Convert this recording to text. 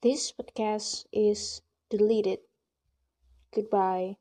This podcast is deleted. Goodbye.